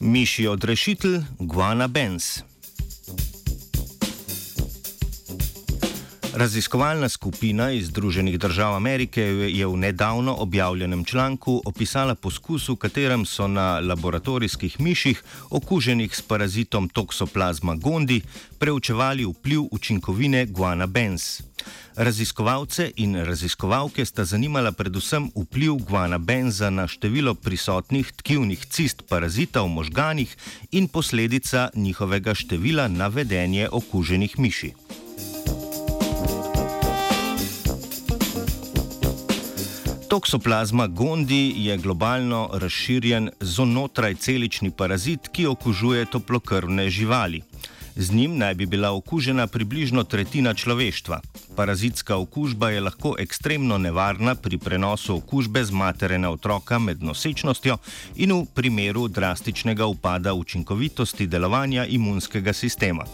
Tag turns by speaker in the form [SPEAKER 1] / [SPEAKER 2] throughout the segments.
[SPEAKER 1] Miši odrešitelj Guana Benz. Raziskovalna skupina iz Združenih držav Amerike je v nedavno objavljenem članku opisala poskus, v katerem so na laboratorijskih miših, okuženih s parazitom Toxoplasma gondi, preučevali vpliv učinkovine guana benz. Raziskovalce in raziskovalke sta zanimala predvsem vpliv guana benza na število prisotnih tkivnih cist parazita v možganih in posledica njihovega števila na vedenje okuženih miši. Toksoplazma gondi je globalno razširjen zonotraj celični parazit, ki okužuje toplokrvne živali. Z njim naj bi bila okužena približno tretjina človeštva. Parazitska okužba je lahko ekstremno nevarna pri prenosu okužbe z matere na otroka med nosečnostjo in v primeru drastičnega upada učinkovitosti delovanja imunskega sistema.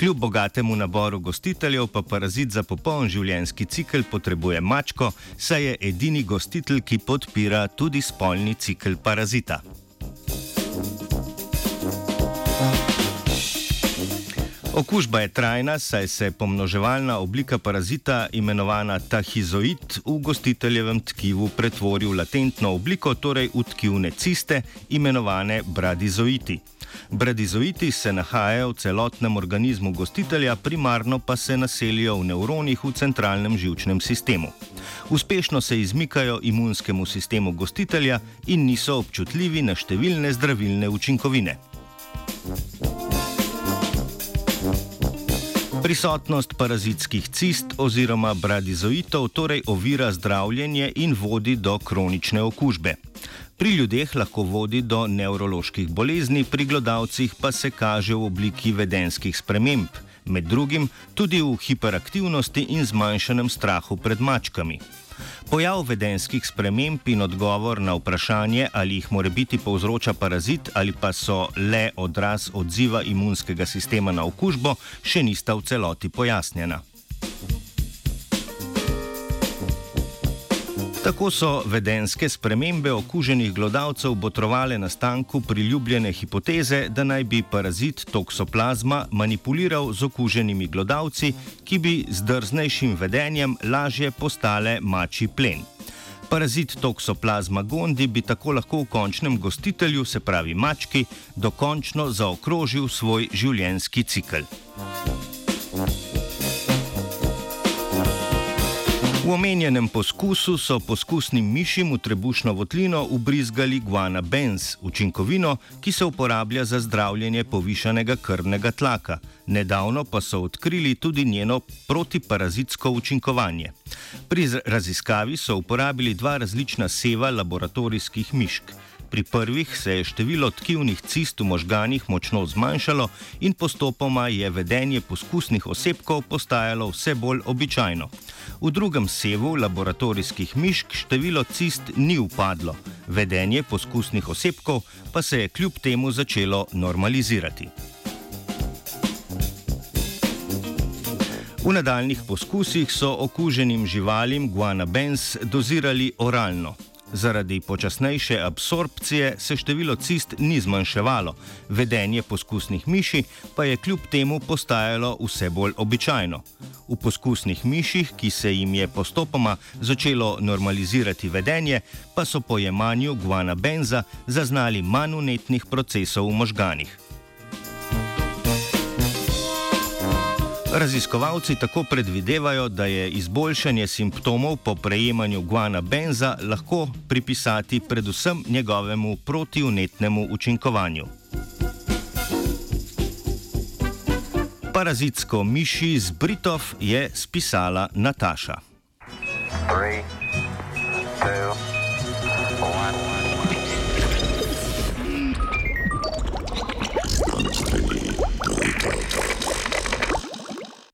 [SPEAKER 1] Kljub bogatemu naboru gostiteljev pa parazit za popoln življenjski cikl potrebuje mačko, saj je edini gostitelj, ki podpira tudi spolni cikl parazita. Okužba je trajna, saj se pomnoževalna oblika parazita, imenovana tahizoid, v gostiteljevem tkivu pretvori v latentno obliko, torej v tkivne ciste, imenovane bradizoiti. Bradizoiti se nahajajo v celotnem organizmu gostitelja, primarno pa se naselijo v nevronih v centralnem žilčnem sistemu. Uspešno se izmikajo imunskemu sistemu gostitelja in niso občutljivi na številne zdravilne učinkovine. Prisotnost parazitskih cist oziroma bradizoitov torej ovira zdravljenje in vodi do kronične okužbe. Pri ljudeh lahko vodi do nevroloških bolezni, pri glodavcih pa se kaže v obliki vedenskih sprememb, med drugim tudi v hiperaktivnosti in zmanjšanem strahu pred mačkami. Pojav vedenskih sprememb in odgovor na vprašanje, ali jih more biti povzroča parazit ali pa so le odraz odziva imunskega sistema na okužbo, še nista v celoti pojasnjena. Tako so vedenske spremembe okuženih glodavcev botrovale nastanku priljubljene hipoteze, da naj bi parazit toksoplazma manipuliral z okuženimi glodavci, ki bi z drznejšim vedenjem lažje postale mači plen. Parazit toksoplazma gondi bi tako lahko v končnem gostitelju, se pravi mački, dokončno zaokrožil svoj življenjski cikl. V omenjenem poskusu so poskusnim mišim v trebušno votlino ubrizgali guana benz, učinkovino, ki se uporablja za zdravljenje povišanega krvnega tlaka. Nedavno pa so odkrili tudi njeno protiparazitsko učinkovanje. Pri raziskavi so uporabili dva različna seva laboratorijskih mišk. Pri prvih se je število tkivnih cist v možganjih močno zmanjšalo in postopoma je vedenje poskusnih osebkov postajalo vse bolj običajno. V drugem sevu laboratorijskih mišk število cist ni upadlo, vedenje poskusnih osebkov pa se je kljub temu začelo normalizirati. V nadaljnih poskusih so okuženim živalim guana benz dozirali oralno. Zaradi počasnejše absorpcije se število cist ni zmanjševalo, vedenje poskusnih miši pa je kljub temu postajalo vse bolj običajno. V poskusnih miših, ki se jim je postopoma začelo normalizirati vedenje, pa so po jemanju guana benza zaznali manj unetnih procesov v možganih. Raziskovalci tako predvidevajo, da je izboljšanje simptomov po prejemanju guana benza lahko pripisati predvsem njegovemu protivnetnemu učinkovanju. Parazitsko miši z Britov je spisala Nataša. Three,